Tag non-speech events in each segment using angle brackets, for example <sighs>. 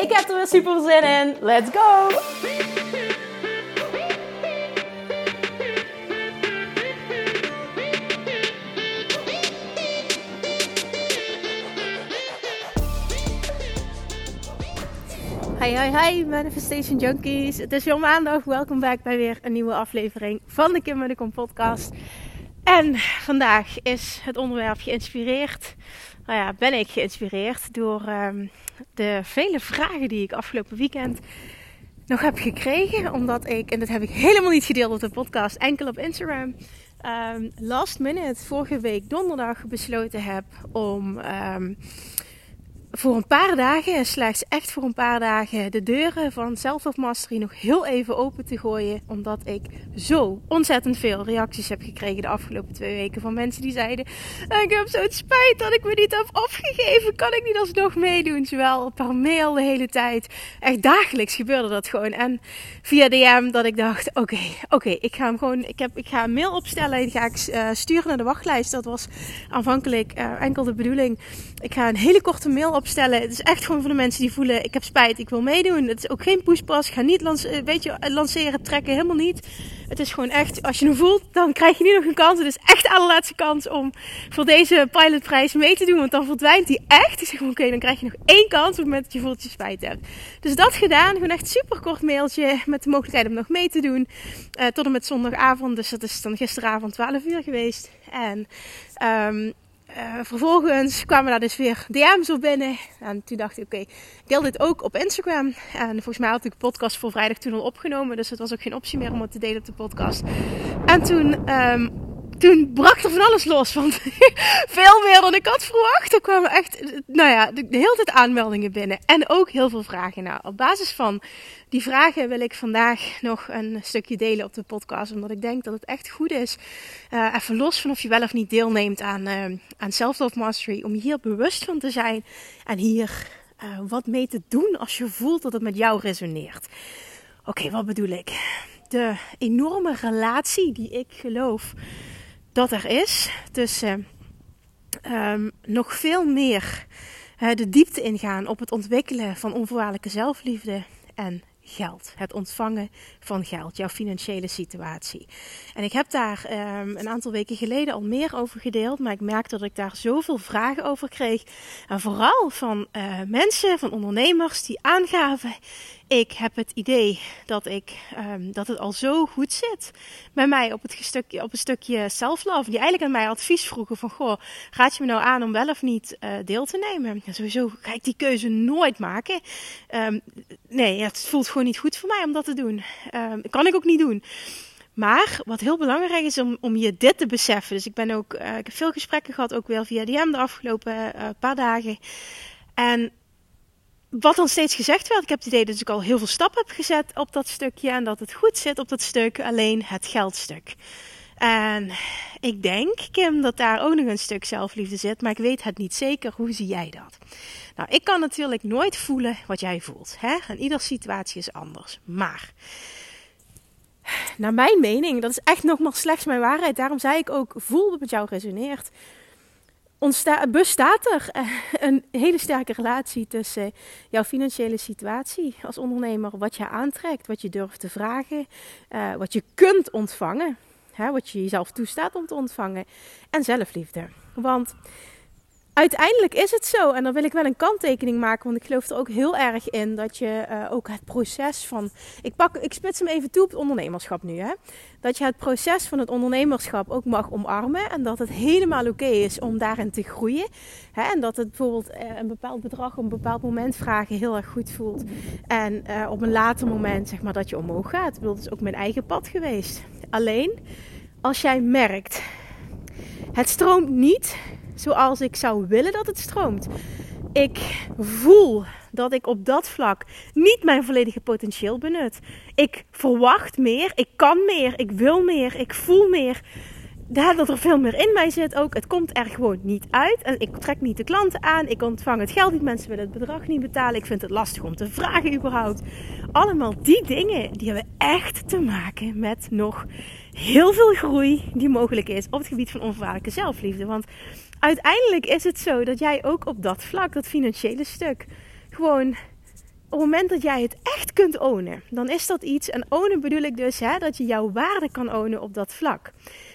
Ik heb er weer super zin in. Let's go! Hi, hi, hi, Manifestation Junkies. Het is weer maandag. Welkom back bij weer een nieuwe aflevering van de Kim de Kom podcast. En vandaag is het onderwerp geïnspireerd. Nou ja, ben ik geïnspireerd door um, de vele vragen die ik afgelopen weekend nog heb gekregen. Omdat ik, en dat heb ik helemaal niet gedeeld op de podcast, enkel op Instagram. Um, last minute, vorige week donderdag, besloten heb om. Um, voor een paar dagen, slechts echt voor een paar dagen, de deuren van Self of Mastery nog heel even open te gooien. Omdat ik zo ontzettend veel reacties heb gekregen de afgelopen twee weken van mensen die zeiden: Ik heb zo'n spijt dat ik me niet heb afgegeven. Kan ik niet alsnog meedoen? Zowel per mail de hele tijd. Echt dagelijks gebeurde dat gewoon. En via DM dat ik dacht: Oké, oké, ik ga hem gewoon. Ik, heb, ik ga een mail opstellen en ga ik uh, sturen naar de wachtlijst. Dat was aanvankelijk uh, enkel de bedoeling. Ik ga een hele korte mail opstellen. Het is echt gewoon voor de mensen die voelen: ik heb spijt, ik wil meedoen. Het is ook geen pushpas. Ga niet lance weet je, lanceren, trekken, helemaal niet. Het is gewoon echt, als je hem voelt, dan krijg je nu nog een kans. Het is echt de allerlaatste kans om voor deze pilotprijs mee te doen. Want dan verdwijnt die echt. Ik zeg oké, dan krijg je nog één kans op het moment dat je voelt je spijt hebt. Dus dat gedaan. Gewoon echt super kort mailtje met de mogelijkheid om nog mee te doen. Uh, tot en met zondagavond. Dus dat is dan gisteravond 12 uur geweest. En um, uh, vervolgens kwamen daar dus weer DM's op binnen. En toen dacht ik, oké, deel dit ook op Instagram. En volgens mij had ik de podcast voor vrijdag toen al opgenomen. Dus het was ook geen optie meer om het te delen op de podcast. En toen, um, toen brak er van alles los. Want <laughs> veel meer dan ik had verwacht. Er kwamen echt, nou ja, de, hele tijd aanmeldingen binnen. En ook heel veel vragen. Nou, op basis van die vragen wil ik vandaag nog een stukje delen op de podcast. Omdat ik denk dat het echt goed is. Uh, even los van of je wel of niet deelneemt aan, uh, aan Self-Love Mastery. Om hier bewust van te zijn. En hier uh, wat mee te doen als je voelt dat het met jou resoneert. Oké, wat bedoel ik? De enorme relatie die ik geloof dat er is tussen um, nog veel meer de diepte ingaan op het ontwikkelen van onvoorwaardelijke zelfliefde en geld. Het ontvangen van geld, jouw financiële situatie. En ik heb daar um, een aantal weken geleden al meer over gedeeld, maar ik merkte dat ik daar zoveel vragen over kreeg. En vooral van uh, mensen, van ondernemers die aangaven: ik heb het idee dat, ik, um, dat het al zo goed zit bij mij op, het stukje, op een stukje self-love. Die eigenlijk aan mij advies vroegen van, goh, raad je me nou aan om wel of niet uh, deel te nemen? Sowieso ga ik die keuze nooit maken. Um, nee, het voelt gewoon niet goed voor mij om dat te doen. Um, kan ik ook niet doen. Maar wat heel belangrijk is om, om je dit te beseffen. Dus ik ben ook, uh, ik heb veel gesprekken gehad, ook wel via DM de afgelopen uh, paar dagen. En wat dan steeds gezegd werd, ik heb het idee dat ik al heel veel stappen heb gezet op dat stukje en dat het goed zit op dat stuk, alleen het geldstuk. En ik denk, Kim, dat daar ook nog een stuk zelfliefde zit, maar ik weet het niet zeker. Hoe zie jij dat? Nou, ik kan natuurlijk nooit voelen wat jij voelt. Hè? En iedere situatie is anders. Maar, naar mijn mening, dat is echt nogmaals slechts mijn waarheid. Daarom zei ik ook, voel dat met jou resoneert bestaat er eh, <laughs> een hele sterke relatie tussen jouw financiële situatie als ondernemer, wat je aantrekt, wat je durft te vragen, uh, wat je kunt ontvangen, hè, wat je jezelf toestaat om te ontvangen, en zelfliefde. Want uiteindelijk is het zo, en dan wil ik wel een kanttekening maken, want ik geloof er ook heel erg in dat je uh, ook het proces van. Ik, pak, ik spits hem even toe op het ondernemerschap nu. Hè? Dat je het proces van het ondernemerschap ook mag omarmen en dat het helemaal oké is om daarin te groeien. Hè? En dat het bijvoorbeeld uh, een bepaald bedrag op een bepaald moment vragen heel erg goed voelt. En uh, op een later moment zeg maar dat je omhoog gaat. Ik bedoel, dat is ook mijn eigen pad geweest. Alleen als jij merkt, het stroomt niet zoals ik zou willen dat het stroomt. ik voel dat ik op dat vlak niet mijn volledige potentieel benut. Ik verwacht meer, ik kan meer, ik wil meer, ik voel meer. Dat er veel meer in mij zit ook. Het komt er gewoon niet uit. En ik trek niet de klanten aan. Ik ontvang het geld niet. Mensen willen het bedrag niet betalen. Ik vind het lastig om te vragen überhaupt. Allemaal die dingen, die hebben echt te maken met nog heel veel groei die mogelijk is op het gebied van onvoorwaardelijke zelfliefde. Want uiteindelijk is het zo dat jij ook op dat vlak, dat financiële stuk, gewoon op het moment dat jij het echt kunt ownen, dan is dat iets. En ownen bedoel ik dus hè, dat je jouw waarde kan ownen op dat vlak.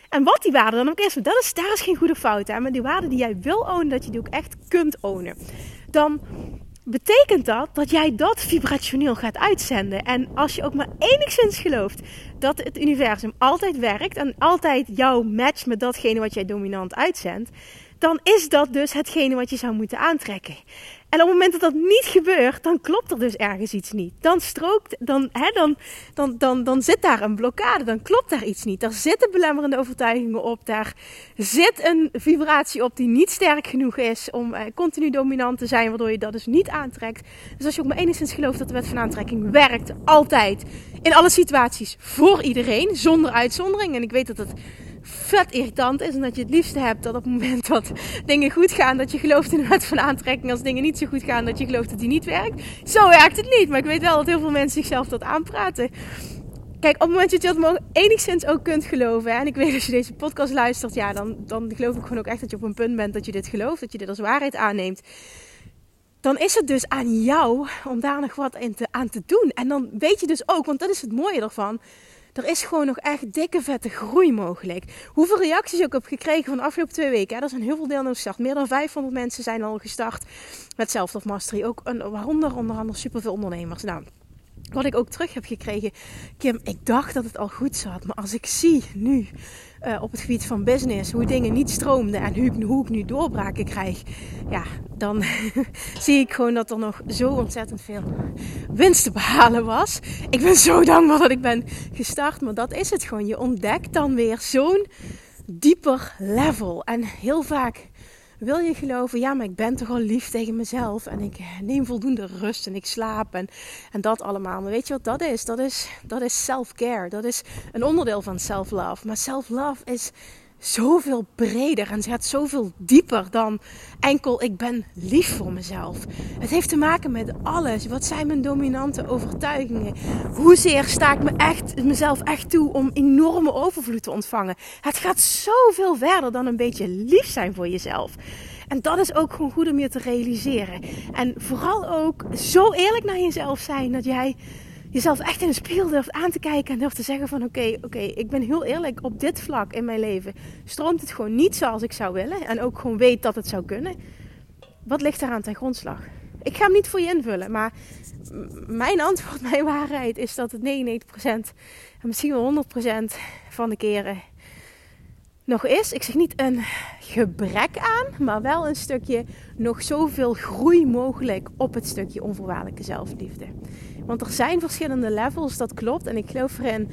En wat die waarde dan ook is, dat is, daar is geen goede fout aan. Maar die waarde die jij wil ownen, dat je die ook echt kunt ownen. Dan betekent dat dat jij dat vibrationeel gaat uitzenden. En als je ook maar enigszins gelooft dat het universum altijd werkt en altijd jouw match met datgene wat jij dominant uitzendt, dan is dat dus hetgene wat je zou moeten aantrekken. En op het moment dat dat niet gebeurt, dan klopt er dus ergens iets niet. Dan strookt, dan, hè, dan, dan, dan, dan zit daar een blokkade, dan klopt daar iets niet. Daar zitten belemmerende overtuigingen op, daar zit een vibratie op die niet sterk genoeg is om eh, continu dominant te zijn, waardoor je dat dus niet aantrekt. Dus als je ook maar enigszins gelooft dat de wet van aantrekking werkt, altijd, in alle situaties, voor iedereen, zonder uitzondering. En ik weet dat het vet irritant is. En dat je het liefste hebt dat op het moment dat dingen goed gaan, dat je gelooft in de wet van aantrekking. Als dingen niet zo goed gaan, dat je gelooft dat die niet werkt. Zo werkt het niet. Maar ik weet wel dat heel veel mensen zichzelf dat aanpraten. Kijk, op het moment dat je dat enigszins ook kunt geloven. En ik weet als je deze podcast luistert, ja, dan, dan geloof ik gewoon ook echt dat je op een punt bent dat je dit gelooft. Dat je dit als waarheid aanneemt. Dan is het dus aan jou om daar nog wat in te, aan te doen. En dan weet je dus ook, want dat is het mooie ervan er is gewoon nog echt dikke vette groei mogelijk. Hoeveel reacties ik heb gekregen van de afgelopen twee weken. Hè? Er zijn heel veel deelnemers gestart. Meer dan 500 mensen zijn al gestart met Self Mastery. Ook een, waaronder onder andere superveel ondernemers. Nou, wat ik ook terug heb gekregen. Kim, ik dacht dat het al goed zat. Maar als ik zie nu uh, op het gebied van business hoe dingen niet stroomden en hoe, hoe ik nu doorbraken krijg. Ja, dan <laughs> zie ik gewoon dat er nog zo ontzettend veel winst te behalen was. Ik ben zo dankbaar dat ik ben gestart. Maar dat is het gewoon. Je ontdekt dan weer zo'n dieper level. En heel vaak wil je geloven, ja, maar ik ben toch al lief tegen mezelf. En ik neem voldoende rust en ik slaap en, en dat allemaal. Maar weet je wat dat is? Dat is, dat is self-care. Dat is een onderdeel van self-love. Maar self-love is zoveel breder en gaat zoveel dieper dan enkel ik ben lief voor mezelf. Het heeft te maken met alles. Wat zijn mijn dominante overtuigingen? Hoezeer sta ik me echt, mezelf echt toe om enorme overvloed te ontvangen? Het gaat zoveel verder dan een beetje lief zijn voor jezelf. En dat is ook gewoon goed om je te realiseren. En vooral ook zo eerlijk naar jezelf zijn dat jij jezelf echt in de spiegel durft aan te kijken en durft te zeggen van oké, oké, ik ben heel eerlijk op dit vlak in mijn leven. Stroomt het gewoon niet zoals ik zou willen en ook gewoon weet dat het zou kunnen. Wat ligt eraan ten grondslag? Ik ga hem niet voor je invullen, maar mijn antwoord, mijn waarheid is dat het 99% en misschien wel 100% van de keren nog is. Ik zeg niet een gebrek aan, maar wel een stukje nog zoveel groei mogelijk op het stukje onvoorwaardelijke zelfliefde. Want er zijn verschillende levels, dat klopt. En ik geloof erin.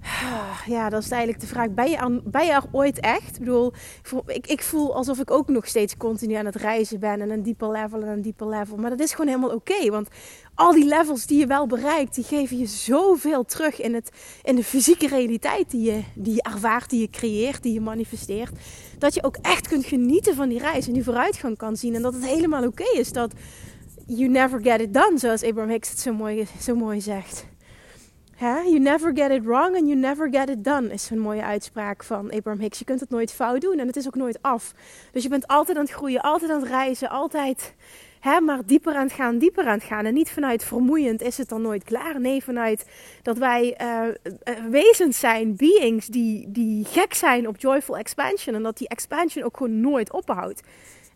<sighs> Ja, dat is eigenlijk de vraag: ben je, ben je er ooit echt? Ik bedoel, ik, ik voel alsof ik ook nog steeds continu aan het reizen ben. En een dieper level en een dieper level. Maar dat is gewoon helemaal oké. want al die levels die je wel bereikt, die geven je zoveel terug in, het, in de fysieke realiteit die je, die je ervaart, die je creëert, die je manifesteert. Dat je ook echt kunt genieten van die reis en die vooruitgang kan zien. En dat het helemaal oké is dat you never get it done, zoals Abraham Hicks het zo mooi, zegt. You never get it wrong and you never get it done is een mooie uitspraak van Abraham Hicks. Je kunt het nooit fout doen en het is ook nooit af. Dus je bent altijd aan het groeien, altijd aan het reizen, altijd maar dieper aan het gaan, dieper aan het gaan. En niet vanuit vermoeiend is het dan nooit klaar. Nee, vanuit dat wij uh, wezens zijn, beings die, die gek zijn op joyful expansion. En dat die expansion ook gewoon nooit ophoudt.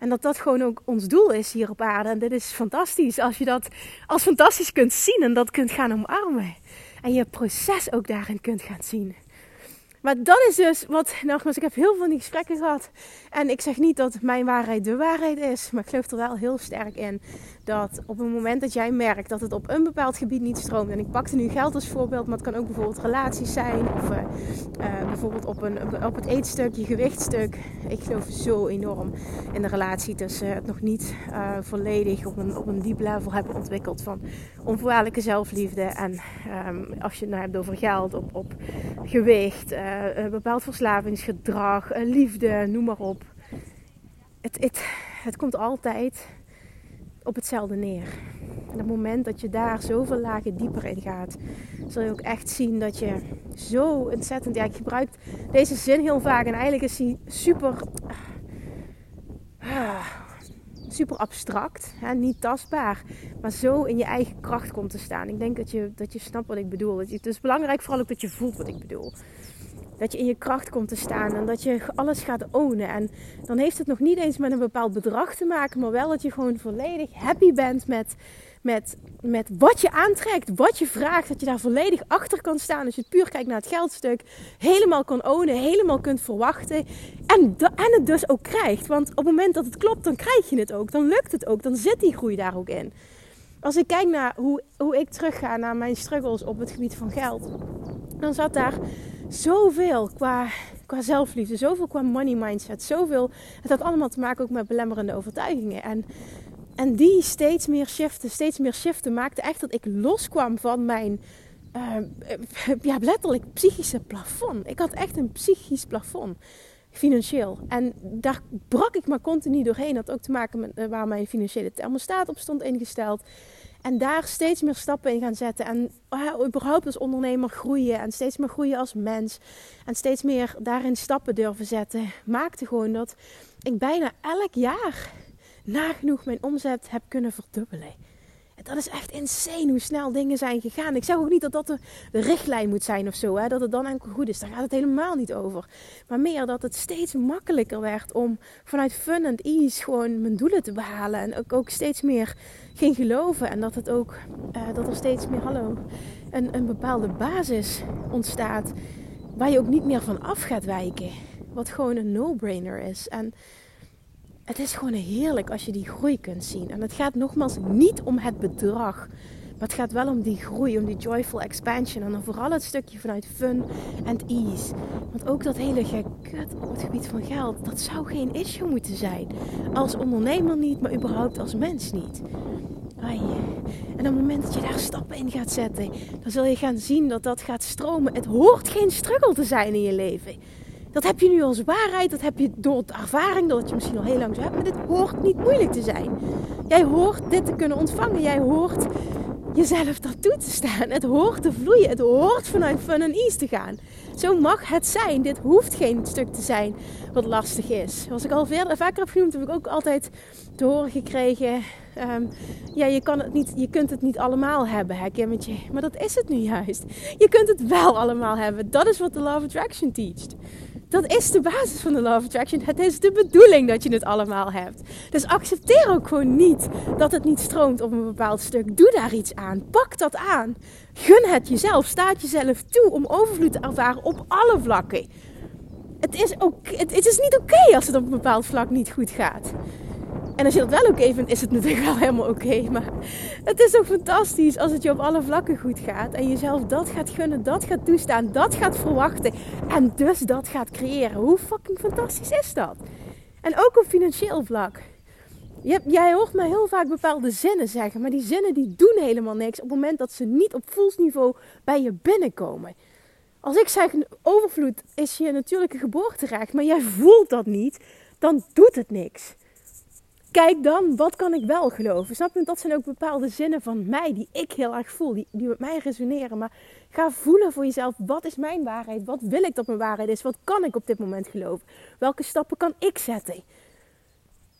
En dat dat gewoon ook ons doel is hier op aarde. En dit is fantastisch als je dat als fantastisch kunt zien en dat kunt gaan omarmen. En je proces ook daarin kunt gaan zien. Maar dat is dus wat, nogmaals, ik heb heel veel van die gesprekken gehad. En ik zeg niet dat mijn waarheid de waarheid is. Maar ik geloof er wel heel sterk in dat op het moment dat jij merkt dat het op een bepaald gebied niet stroomt. En ik pakte nu geld als voorbeeld, maar het kan ook bijvoorbeeld relaties zijn. Of uh, bijvoorbeeld op, een, op het eetstuk, je gewichtstuk. Ik geloof zo enorm in de relatie tussen het nog niet uh, volledig op een, op een diep level hebben ontwikkeld van onvoorwaardelijke zelfliefde. En um, als je het nou hebt over geld, op, op gewicht, uh, bepaald verslavingsgedrag, liefde, noem maar op. Het, het, het komt altijd op hetzelfde neer. En op het moment dat je daar zoveel lagen dieper in gaat, zul je ook echt zien dat je zo ontzettend. Ja, ik gebruik deze zin heel vaak en eigenlijk is die super. Ah, super abstract, hè, niet tastbaar, maar zo in je eigen kracht komt te staan. Ik denk dat je, dat je snapt wat ik bedoel. Het is belangrijk vooral ook dat je voelt wat ik bedoel. Dat je in je kracht komt te staan en dat je alles gaat ownen. En dan heeft het nog niet eens met een bepaald bedrag te maken, maar wel dat je gewoon volledig happy bent met, met, met wat je aantrekt, wat je vraagt. Dat je daar volledig achter kan staan. Als je puur kijkt naar het geldstuk, helemaal kan ownen, helemaal kunt verwachten. En, en het dus ook krijgt. Want op het moment dat het klopt, dan krijg je het ook. Dan lukt het ook. Dan zit die groei daar ook in. Als ik kijk naar hoe, hoe ik terugga naar mijn struggles op het gebied van geld, dan zat daar zoveel qua, qua zelfliefde, zoveel qua money mindset, zoveel. Het had allemaal te maken ook met belemmerende overtuigingen. En, en die steeds meer shiften, steeds meer shiften maakte echt dat ik loskwam van mijn, uh, <laughs> ja, letterlijk psychische plafond. Ik had echt een psychisch plafond financieel. En daar brak ik maar continu doorheen. Dat had ook te maken met eh, waar mijn financiële thermostaat op stond ingesteld. En daar steeds meer stappen in gaan zetten. En uh, überhaupt als ondernemer groeien. En steeds meer groeien als mens. En steeds meer daarin stappen durven zetten. Maakte gewoon dat ik bijna elk jaar nagenoeg mijn omzet heb kunnen verdubbelen dat is echt insane hoe snel dingen zijn gegaan. Ik zeg ook niet dat dat de, richtlijn moet zijn of zo. Hè? Dat het dan enkel goed is. Daar gaat het helemaal niet over. Maar meer dat het steeds makkelijker werd om vanuit fun en ease gewoon mijn doelen te behalen. En ook, ook steeds meer ging geloven. En dat, het ook, uh, dat er steeds meer, hallo, een, een bepaalde basis ontstaat. Waar je ook niet meer van af gaat wijken. Wat gewoon een no-brainer is. En het is gewoon heerlijk als je die groei kunt zien. En het gaat nogmaals niet om het bedrag. Maar het gaat wel om die groei, om die joyful expansion. En dan vooral het stukje vanuit fun en ease. Want ook dat hele gekut op het gebied van geld, dat zou geen issue moeten zijn. Als ondernemer niet, maar überhaupt als mens niet. Ai. En op het moment dat je daar stappen in gaat zetten, dan zul je gaan zien dat dat gaat stromen. Het hoort geen struggle te zijn in je leven. Dat heb je nu als waarheid, dat heb je door de ervaring, doordat je misschien al heel lang zo hebt. Maar dit hoort niet moeilijk te zijn. Jij hoort dit te kunnen ontvangen. Jij hoort jezelf daartoe te staan. Het hoort te vloeien. Het hoort vanuit fun en ease te gaan. Zo mag het zijn. Dit hoeft geen stuk te zijn wat lastig is. Zoals ik al verder, vaker heb genoemd, heb ik ook altijd te horen gekregen. Um, ja, je, kan het niet, je kunt het niet allemaal hebben, hè, Kimmetje. Maar dat is het nu juist. Je kunt het wel allemaal hebben. Dat is wat de Love Attraction teacht. Dat is de basis van de Love Attraction. Het is de bedoeling dat je het allemaal hebt. Dus accepteer ook gewoon niet dat het niet stroomt op een bepaald stuk. Doe daar iets aan. Pak dat aan. Gun het jezelf. Staat jezelf toe om overvloed te ervaren op alle vlakken. Het is, ook, het, het is niet oké als het op een bepaald vlak niet goed gaat. En als je dat wel oké vindt, is het natuurlijk wel helemaal oké. Maar het is ook fantastisch als het je op alle vlakken goed gaat. En jezelf dat gaat gunnen, dat gaat toestaan, dat gaat verwachten. En dus dat gaat creëren. Hoe fucking fantastisch is dat? En ook op financieel vlak. Je, jij hoort me heel vaak bepaalde zinnen zeggen. Maar die zinnen die doen helemaal niks op het moment dat ze niet op voelsniveau bij je binnenkomen. Als ik zeg overvloed is je natuurlijke geboorterecht, maar jij voelt dat niet, dan doet het niks kijk dan, wat kan ik wel geloven? Snap je? Dat zijn ook bepaalde zinnen van mij die ik heel erg voel, die, die met mij resoneren. Maar ga voelen voor jezelf, wat is mijn waarheid? Wat wil ik dat mijn waarheid is? Wat kan ik op dit moment geloven? Welke stappen kan ik zetten?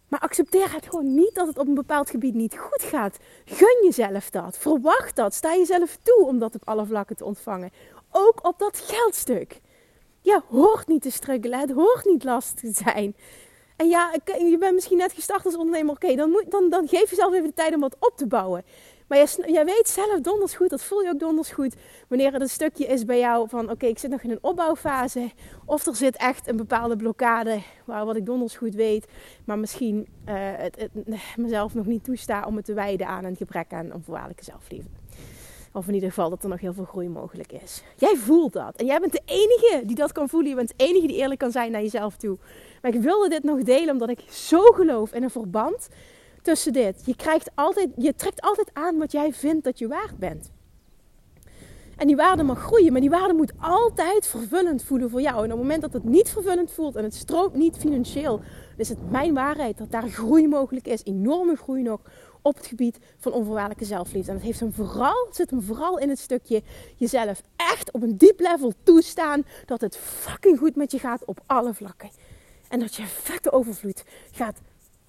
Maar accepteer het gewoon niet dat het op een bepaald gebied niet goed gaat. Gun jezelf dat. Verwacht dat. Sta jezelf toe om dat op alle vlakken te ontvangen. Ook op dat geldstuk. Je hoort niet te struggelen. Het hoort niet lastig te zijn. En ja, je bent misschien net gestart als ondernemer. Oké, dan, dan, dan geef jezelf even de tijd om wat op te bouwen. Maar jij, weet zelf donders goed, dat voel je ook donders goed, wanneer het een stukje is bij jou van oké, ik zit nog in een opbouwfase. Of er zit echt een bepaalde blokkade, waar wat ik donders goed weet, maar misschien het, het, <laughs> mezelf nog niet toesta om het te wijden aan een gebrek aan onvoorwaardelijke zelfliefde. Of in ieder geval dat er nog heel veel groei mogelijk is. Jij voelt dat. En jij bent de enige die dat kan voelen. Je bent de enige die eerlijk kan zijn naar jezelf toe. Maar ik wilde dit nog delen omdat ik zo geloof in een verband tussen dit. Je, krijgt altijd, je trekt altijd aan wat jij vindt dat je waard bent. En die waarde mag groeien, maar die waarde moet altijd vervullend voelen voor jou. En op het moment dat het niet vervullend voelt en het stroomt niet financieel, is het mijn waarheid dat daar groei mogelijk is. Enorme groei nog op het gebied van onvoorwaardelijke zelfliefde. En het, heeft hem vooral, het zit hem vooral in het stukje jezelf echt op een diep level toestaan dat het fucking goed met je gaat op alle vlakken. En dat je vette overvloed gaat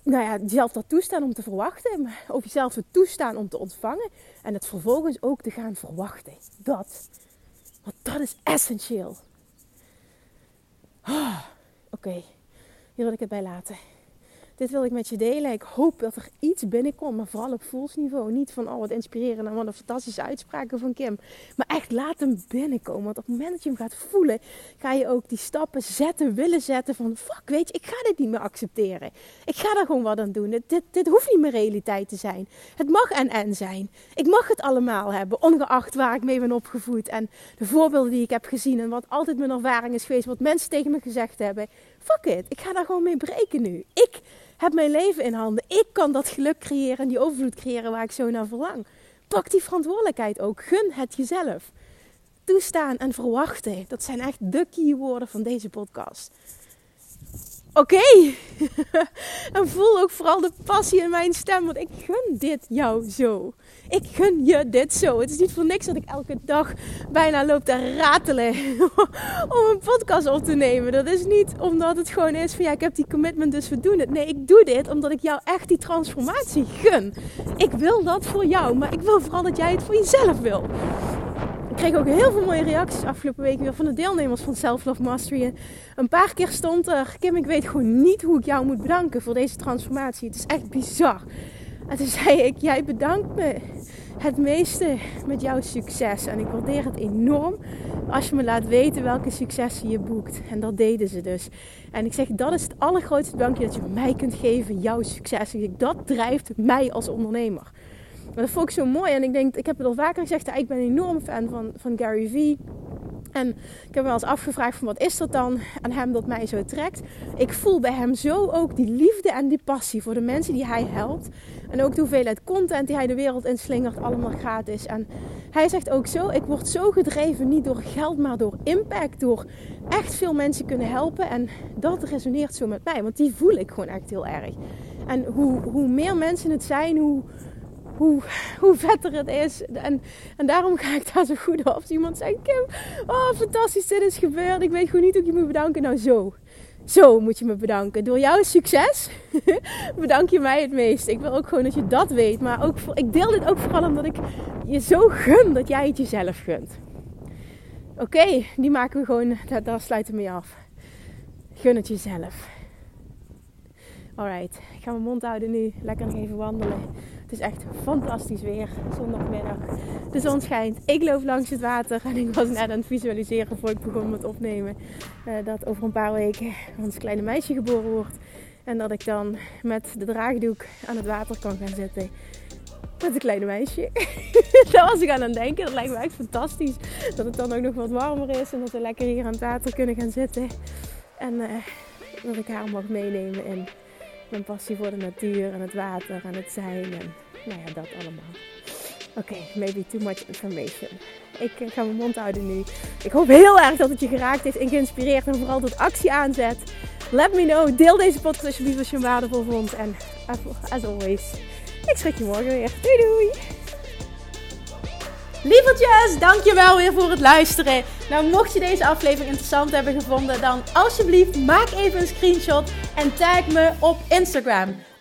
nou ja, jezelf dat toestaan om te verwachten. Maar jezelf het toestaan om te ontvangen. En het vervolgens ook te gaan verwachten. Dat. Want dat is essentieel. Oh, Oké, hier wil ik het bij laten dit wil ik met je delen. Ik hoop dat er iets binnenkomt, maar vooral op voelsniveau. Niet van, oh wat inspirerend en wat een fantastische uitspraken van Kim. Maar echt laat hem binnenkomen. Want op het moment dat je hem gaat voelen, ga je ook die stappen zetten, willen zetten van, fuck weet je, ik ga dit niet meer accepteren. Ik ga daar gewoon wat aan doen. Dit, dit, hoeft niet meer realiteit te zijn. Het mag en en zijn. Ik mag het allemaal hebben, ongeacht waar ik mee ben opgevoed. En de voorbeelden die ik heb gezien en wat altijd mijn ervaring is geweest, wat mensen tegen me gezegd hebben. Fuck it, ik ga daar gewoon mee breken nu. Ik heb mijn leven in handen. Ik kan dat geluk creëren en die overvloed creëren waar ik zo naar verlang. Pak die verantwoordelijkheid ook. Gun het jezelf. Toestaan en verwachten. Dat zijn echt de keywoorden van deze podcast. Oké. <laughs> en voel ook vooral de passie in mijn stem. Want ik gun dit jou zo. Ik gun je dit zo. Het is niet voor niks dat ik elke dag bijna loop te ratelen <laughs> om een podcast op te nemen. Dat is niet omdat het gewoon is van ja, ik heb die commitment, dus we doen het. Nee, ik doe dit omdat ik jou echt die transformatie gun. Ik wil dat voor jou, maar ik wil vooral dat jij het voor jezelf wil. Ik kreeg ook heel veel mooie reacties afgelopen week weer van de deelnemers van Self Love Mastery. Een paar keer stond er: Kim, ik weet gewoon niet hoe ik jou moet bedanken voor deze transformatie. Het is echt bizar. En toen zei ik: Jij bedankt me het meeste met jouw succes. En ik waardeer het enorm als je me laat weten welke successen je boekt. En dat deden ze dus. En ik zeg: Dat is het allergrootste dankje dat je mij kunt geven, jouw succes. Dat drijft mij als ondernemer. Maar dat vond ik zo mooi. En ik denk, ik heb het al vaker gezegd, ik ben enorm fan van, van Gary Vee. En ik heb me wel eens afgevraagd van wat is dat dan aan hem dat mij zo trekt. Ik voel bij hem zo ook die liefde en die passie voor de mensen die hij helpt. En ook de hoeveelheid content die hij de wereld inslingert, allemaal gratis. En hij zegt ook zo, ik word zo gedreven niet door geld, maar door impact. Door echt veel mensen kunnen helpen. En dat resoneert zo met mij, want die voel ik gewoon echt heel erg. En hoe, hoe meer mensen het zijn, hoe, hoe, hoe vetter het is. En, en daarom ga ik daar zo goed op. Als iemand zegt, Kim, oh fantastisch, dit is gebeurd. Ik weet gewoon niet hoe ik je moet bedanken. Nou zo, zo moet je me bedanken. Door jouw succes <laughs> bedank je mij het meest. Ik wil ook gewoon dat je dat weet. Maar ook ik deel dit ook vooral omdat ik je zo gun dat jij het jezelf gunt. Oké, die maken we gewoon, daar, daar sluiten we mee af. Gun het jezelf. Alright, ik ga mijn mond houden nu. Lekker nog even wandelen. Is echt fantastisch weer, zondagmiddag. De zon schijnt. Ik loop langs het water en ik was net aan het visualiseren voor ik begon met opnemen. Uh, dat over een paar weken ons kleine meisje geboren wordt. En dat ik dan met de draagdoek aan het water kan gaan zitten. Met een kleine meisje. <laughs> Daar was ik aan het denken. Dat lijkt me echt fantastisch. Dat het dan ook nog wat warmer is. En dat we lekker hier aan het water kunnen gaan zitten. En uh, dat ik haar mag meenemen in mijn passie voor de natuur en het water en het zijn nou ja, dat allemaal. Oké, maybe too much information. Ik eh, ga mijn mond houden nu. Ik hoop heel erg dat het je geraakt heeft en geïnspireerd en vooral tot actie aanzet. Let me know. Deel deze podcast alsjeblieft als je hem waardevol vond. En as always, ik schrik je morgen weer. Doei doei! Lievertjes, dankjewel weer voor het luisteren. Nou, mocht je deze aflevering interessant hebben gevonden, dan alsjeblieft maak even een screenshot en tag me op Instagram.